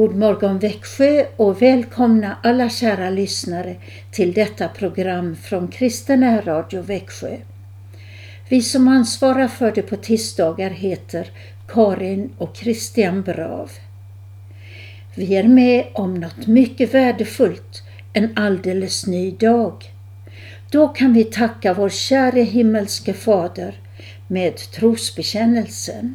God morgon Växjö och välkomna alla kära lyssnare till detta program från Kristen Radio Växjö. Vi som ansvarar för det på tisdagar heter Karin och Christian Brav. Vi är med om något mycket värdefullt en alldeles ny dag. Då kan vi tacka vår käre himmelske Fader med trosbekännelsen.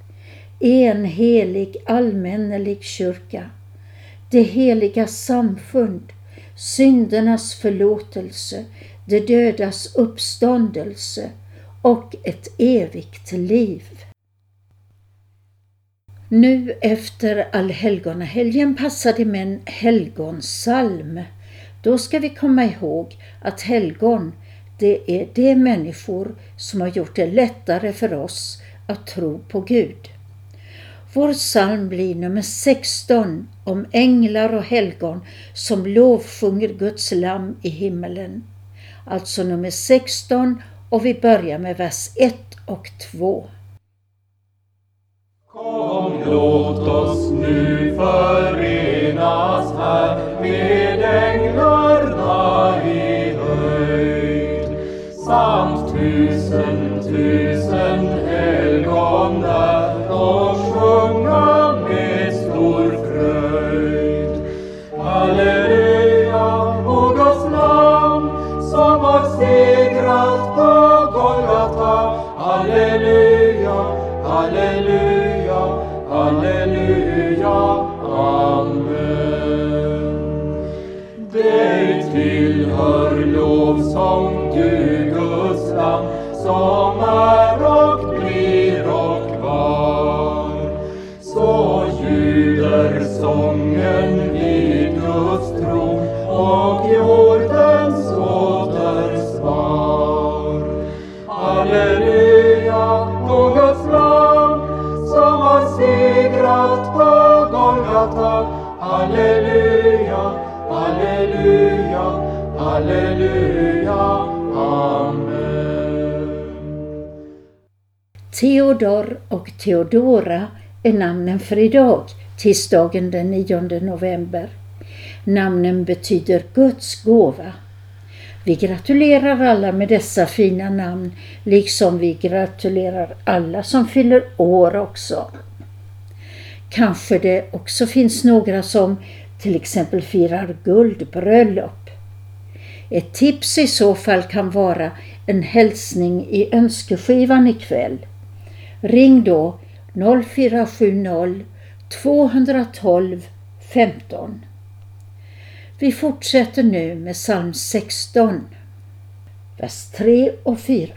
en helig allmännelig kyrka, det heliga samfund, syndernas förlåtelse, det dödas uppståndelse och ett evigt liv. Nu efter allhelgonahelgen passar det med en helgonsalm. Då ska vi komma ihåg att helgon, det är de människor som har gjort det lättare för oss att tro på Gud. Vår psalm blir nummer 16 om änglar och helgon som lovsjunger Guds lamm i himmelen. Alltså nummer 16 och vi börjar med vers 1 och 2. Kom, låt oss nu förenas här med änglarna i höjd samt tusen, tusen halleluja, amen. Theodor och Theodora är namnen för idag, tisdagen den 9 november. Namnen betyder Guds gåva. Vi gratulerar alla med dessa fina namn, liksom vi gratulerar alla som fyller år också. Kanske det också finns några som till exempel firar guldbröllop. Ett tips i så fall kan vara en hälsning i önskeskivan ikväll. Ring då 0470 212 15. Vi fortsätter nu med psalm 16, vers 3 och 4.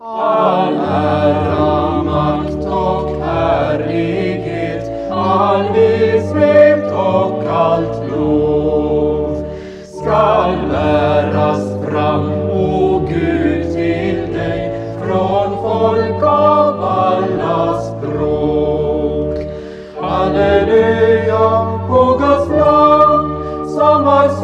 All ära, makt och härlighet, all vishet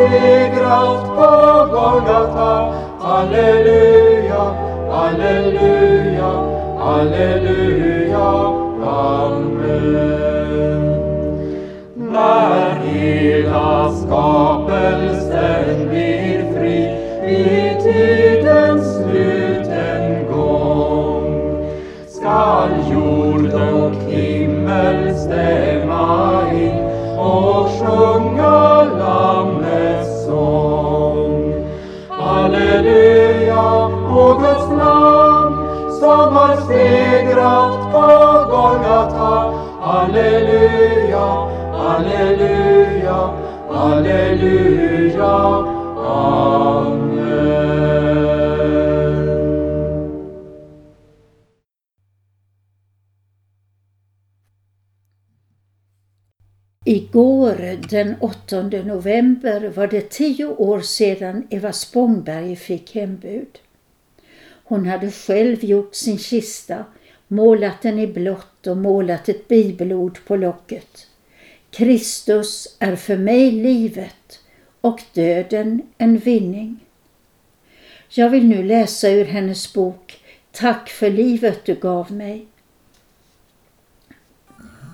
som har segrat på Golgata. Halleluja, halleluja, halleluja, som har segrat på Golgata. Halleluja, halleluja, halleluja. Amen. Igår den 8 november var det tio år sedan Eva Spångberg fick hembud. Hon hade själv gjort sin kista, målat den i blått och målat ett bibelord på locket. Kristus är för mig livet och döden en vinning. Jag vill nu läsa ur hennes bok Tack för livet du gav mig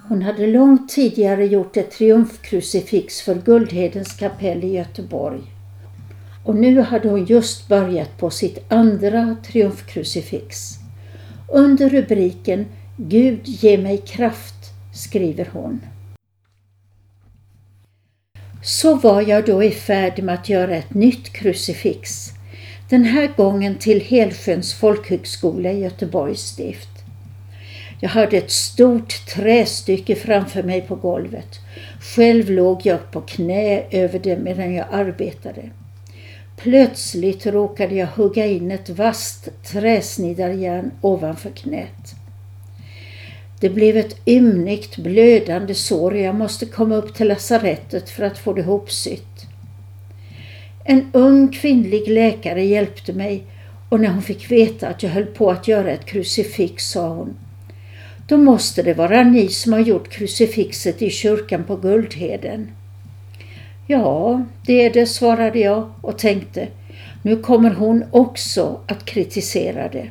hon hade långt tidigare gjort ett triumfkrucifix för Guldhedens kapell i Göteborg. Och nu hade hon just börjat på sitt andra triumfkrucifix. Under rubriken Gud ge mig kraft skriver hon. Så var jag då i färd med att göra ett nytt krucifix. Den här gången till Helsjöns folkhögskola i Göteborgs stift. Jag hade ett stort trästycke framför mig på golvet. Själv låg jag på knä över det medan jag arbetade. Plötsligt råkade jag hugga in ett vasst träsnidarjärn ovanför knät. Det blev ett ymnigt blödande sår och jag måste komma upp till lasarettet för att få det hopsytt. En ung kvinnlig läkare hjälpte mig och när hon fick veta att jag höll på att göra ett krucifix sa hon då måste det vara ni som har gjort krucifixet i kyrkan på Guldheden. Ja, det är det, svarade jag och tänkte, nu kommer hon också att kritisera det.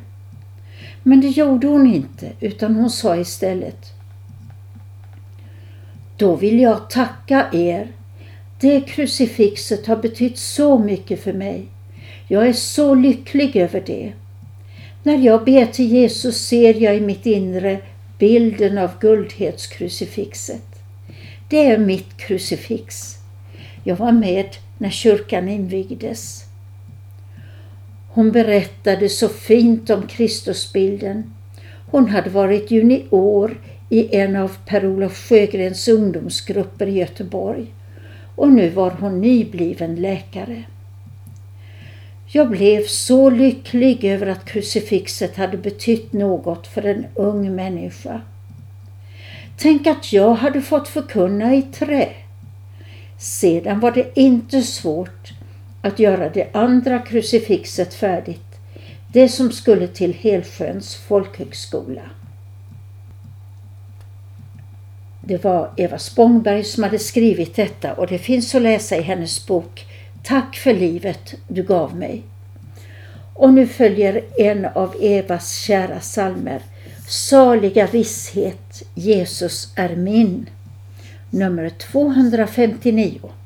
Men det gjorde hon inte, utan hon sa istället Då vill jag tacka er. Det krucifixet har betytt så mycket för mig. Jag är så lycklig över det. När jag ber till Jesus ser jag i mitt inre bilden av guldhetskrucifixet. Det är mitt krucifix. Jag var med när kyrkan invigdes. Hon berättade så fint om Kristusbilden. Hon hade varit junior i en av Per-Olof Sjögrens ungdomsgrupper i Göteborg och nu var hon nybliven läkare. Jag blev så lycklig över att krucifixet hade betytt något för en ung människa. Tänk att jag hade fått förkunna i trä. Sedan var det inte svårt att göra det andra krucifixet färdigt, det som skulle till Helsjöns folkhögskola. Det var Eva Spångberg som hade skrivit detta och det finns att läsa i hennes bok Tack för livet du gav mig. Och nu följer en av Evas kära salmer. Saliga visshet, Jesus är min. Nummer 259.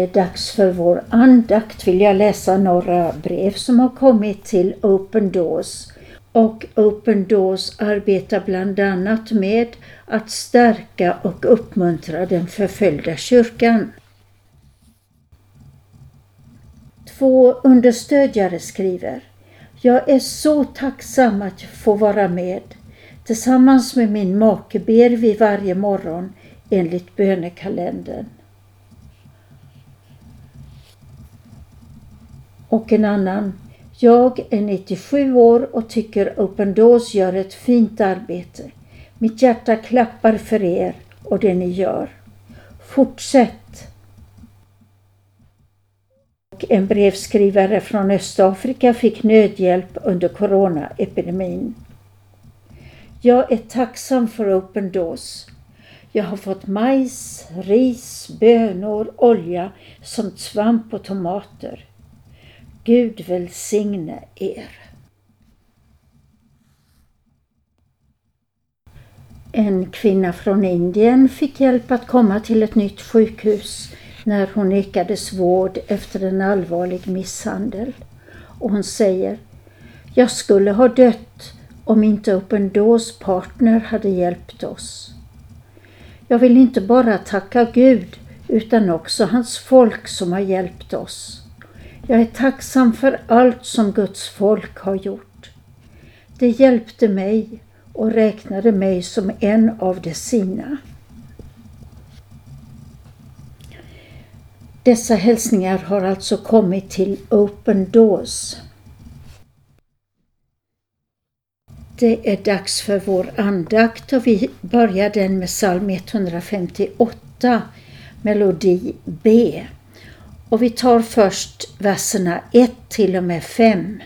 Det är dags för vår andakt vill jag läsa några brev som har kommit till Open Doors. Och Open Doors arbetar bland annat med att stärka och uppmuntra den förföljda kyrkan. Två understödjare skriver Jag är så tacksam att få vara med. Tillsammans med min make ber vi varje morgon enligt bönekalendern. Och en annan. Jag är 97 år och tycker Open Doors gör ett fint arbete. Mitt hjärta klappar för er och det ni gör. Fortsätt! Och en brevskrivare från Östafrika fick nödhjälp under coronaepidemin. Jag är tacksam för Open Doors. Jag har fått majs, ris, bönor, olja samt svamp och tomater. Gud välsigne er. En kvinna från Indien fick hjälp att komma till ett nytt sjukhus när hon nekades vård efter en allvarlig misshandel. Och hon säger Jag skulle ha dött om inte Open Doors partner hade hjälpt oss. Jag vill inte bara tacka Gud utan också hans folk som har hjälpt oss. Jag är tacksam för allt som Guds folk har gjort. Det hjälpte mig och räknade mig som en av de sina. Dessa hälsningar har alltså kommit till Open Doors. Det är dags för vår andakt och vi börjar den med psalm 158, melodi B. Och vi tar först verserna 1 till och med 5.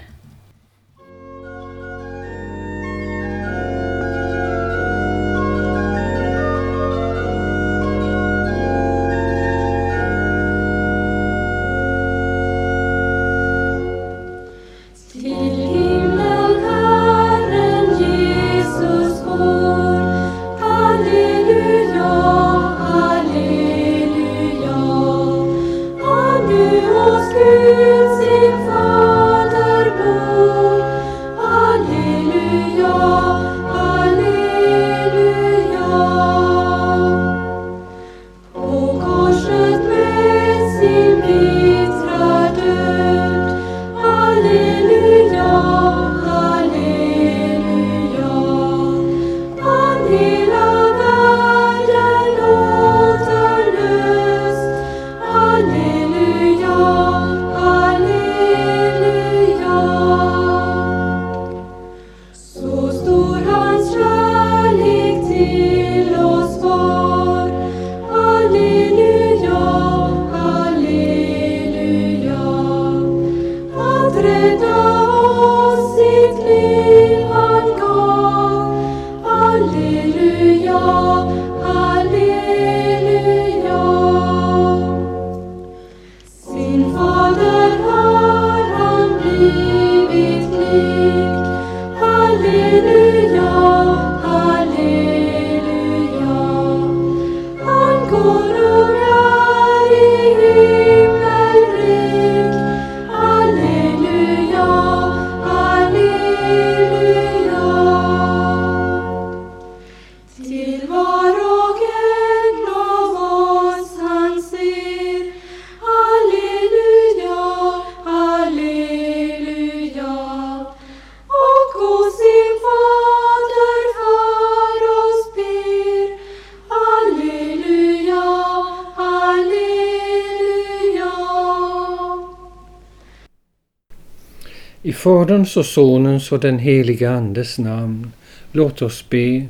Faderns och Sonens och den heliga Andes namn. Låt oss be.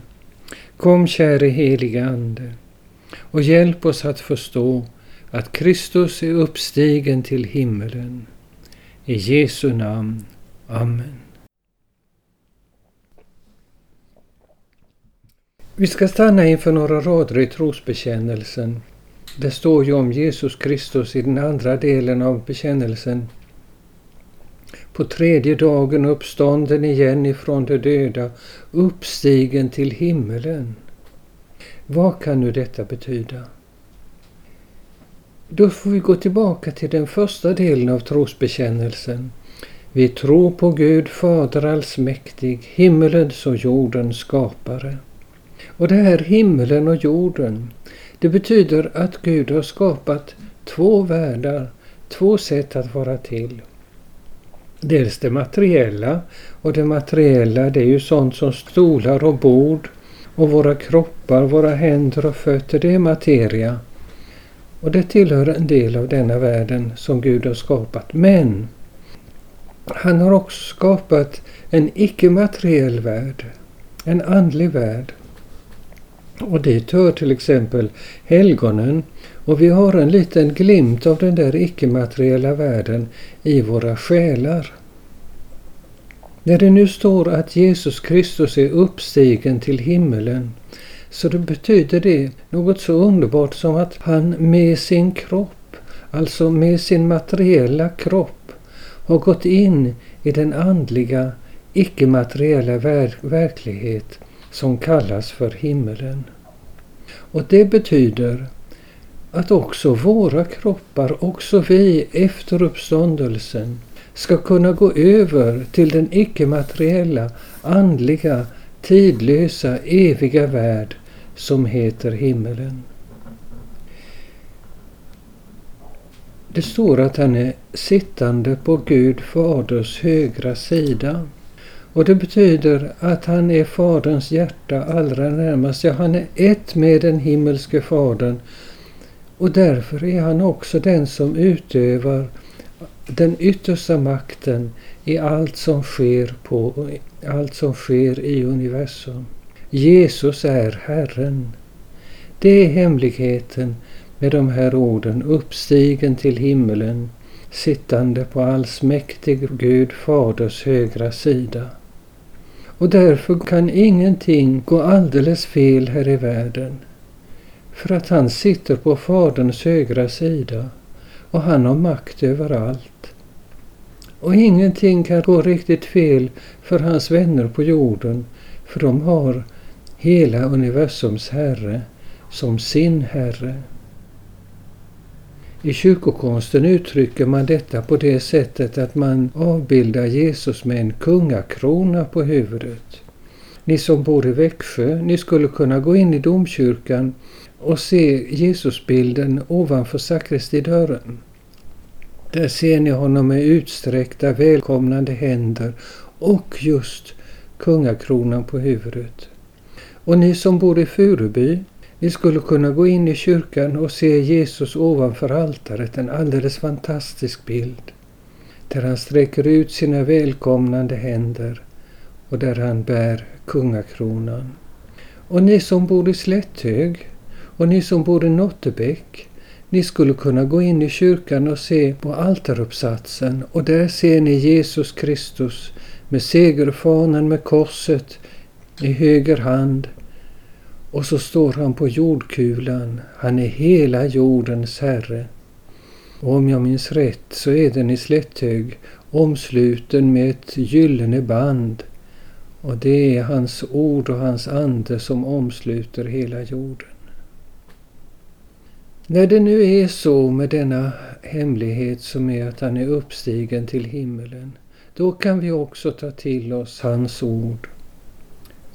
Kom käre heliga Ande och hjälp oss att förstå att Kristus är uppstigen till himmelen. I Jesu namn. Amen. Vi ska stanna inför några rader i trosbekännelsen. Det står ju om Jesus Kristus i den andra delen av bekännelsen på tredje dagen uppstånden igen ifrån de döda, uppstigen till himmelen. Vad kan nu detta betyda? Då får vi gå tillbaka till den första delen av trosbekännelsen. Vi tror på Gud Fader allsmäktig, himmelens och jordens skapare. Och det här himmelen och jorden, det betyder att Gud har skapat två världar, två sätt att vara till. Dels det materiella, och det materiella det är ju sånt som stolar och bord och våra kroppar, våra händer och fötter, det är materia. Och det tillhör en del av denna världen som Gud har skapat. Men han har också skapat en icke-materiell värld, en andlig värld. Och dit hör till exempel helgonen och vi har en liten glimt av den där icke-materiella världen i våra själar. När det nu står att Jesus Kristus är uppstigen till himmelen så det betyder det något så underbart som att han med sin kropp, alltså med sin materiella kropp, har gått in i den andliga, icke-materiella ver verklighet som kallas för himmelen. Och det betyder att också våra kroppar, också vi efter uppståndelsen, ska kunna gå över till den icke-materiella, andliga, tidlösa, eviga värld som heter himmelen. Det står att han är sittande på Gud Faders högra sida. Och det betyder att han är Faderns hjärta allra närmast. Ja, han är ett med den himmelske Fadern. Och därför är han också den som utövar den yttersta makten i allt som sker, på, allt som sker i universum. Jesus är Herren. Det är hemligheten med de här orden, uppstigen till himmelen, sittande på allsmäktig Gud Faders högra sida. Och därför kan ingenting gå alldeles fel här i världen. För att han sitter på Faderns högra sida och han har makt över allt. Och ingenting kan gå riktigt fel för hans vänner på jorden, för de har hela universums Herre som sin Herre. I kyrkokonsten uttrycker man detta på det sättet att man avbildar Jesus med en kungakrona på huvudet. Ni som bor i Växjö, ni skulle kunna gå in i domkyrkan och se Jesusbilden ovanför sakristidörren. Där ser ni honom med utsträckta välkomnande händer och just kungakronan på huvudet. Och ni som bor i Furuby, ni skulle kunna gå in i kyrkan och se Jesus ovanför altaret, en alldeles fantastisk bild. Där han sträcker ut sina välkomnande händer och där han bär kungakronan. Och ni som bor i Slätthög och ni som bor i Nottebäck, ni skulle kunna gå in i kyrkan och se på altaruppsatsen och där ser ni Jesus Kristus med segerfanen med korset i höger hand och så står han på jordkulan. Han är hela jordens herre. Och om jag minns rätt så är den i Slätthög omsluten med ett gyllene band. Och det är hans ord och hans ande som omsluter hela jorden. När det nu är så med denna hemlighet som är att han är uppstigen till himmelen, då kan vi också ta till oss hans ord.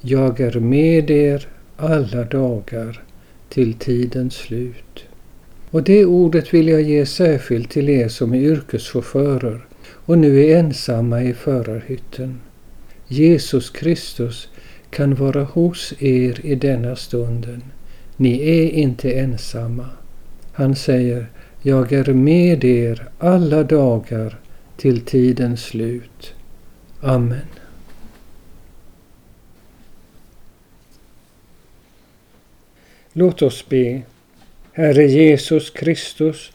Jag är med er alla dagar till tidens slut. Och det ordet vill jag ge särskilt till er som är yrkeschaufförer och nu är ensamma i förarhytten. Jesus Kristus kan vara hos er i denna stunden. Ni är inte ensamma. Han säger, jag är med er alla dagar till tidens slut. Amen. Låt oss be. Herre Jesus Kristus,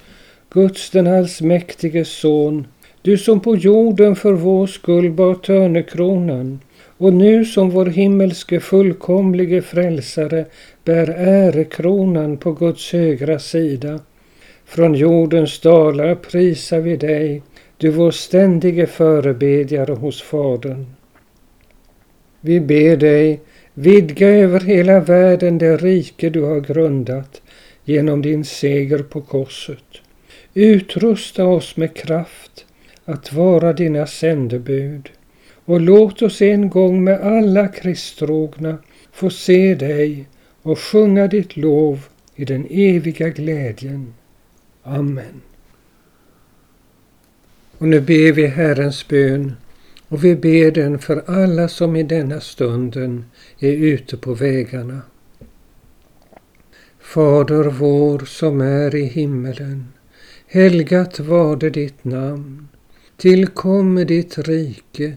Guds den allsmäktige Son, du som på jorden för vår skull bar törnekronan och nu som vår himmelske fullkomlige frälsare bär ärekronan på Guds högra sida. Från jordens dalar prisar vi dig, du vår ständige förebedjare hos Fadern. Vi ber dig, Vidga över hela världen det rike du har grundat genom din seger på korset. Utrusta oss med kraft att vara dina sändebud och låt oss en gång med alla kristtrogna få se dig och sjunga ditt lov i den eviga glädjen. Amen. Och nu ber vi Herrens bön och vi ber den för alla som i denna stunden är ute på vägarna. Fader vår som är i himmelen. Helgat varde ditt namn. Tillkomme ditt rike.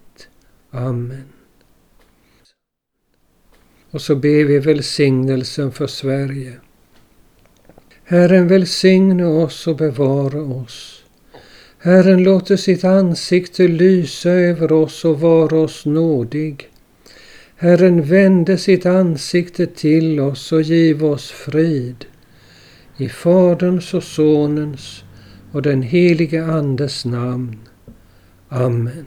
Amen. Och så ber vi välsignelsen för Sverige. Herren välsigne oss och bevara oss. Herren låter sitt ansikte lysa över oss och vara oss nådig. Herren vände sitt ansikte till oss och giv oss frid. I Faderns och Sonens och den helige Andes namn. Amen.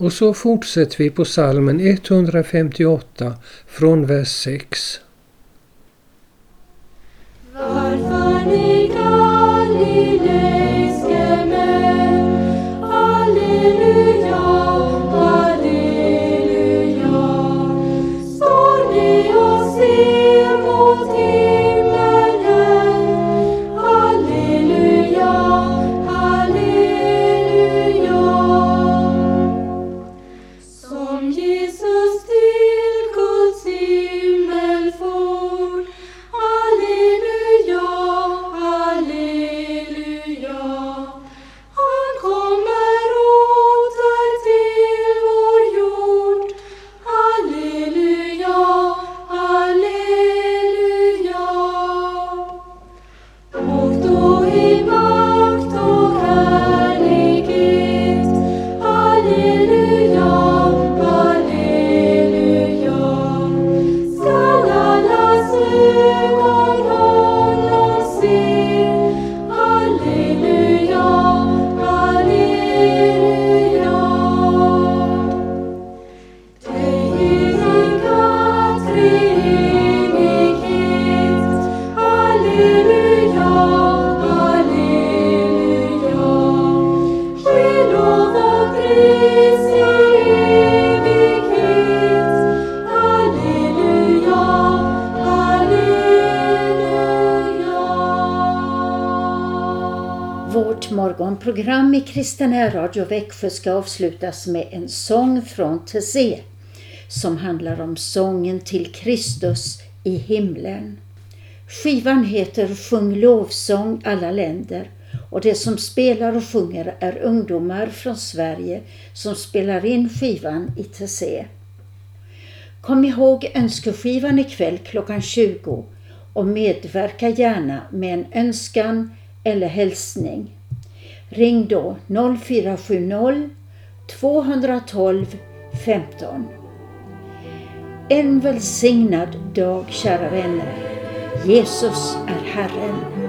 Och så fortsätter vi på salmen 158 från vers 6. Varför Kristen Radio Växjö ska avslutas med en sång från Tessé som handlar om sången till Kristus i himlen. Skivan heter Sjung lovsång alla länder och det som spelar och sjunger är ungdomar från Sverige som spelar in skivan i Tessé. Kom ihåg önskeskivan ikväll klockan 20 och medverka gärna med en önskan eller hälsning. Ring då 0470 212 15. En välsignad dag kära vänner. Jesus är Herren.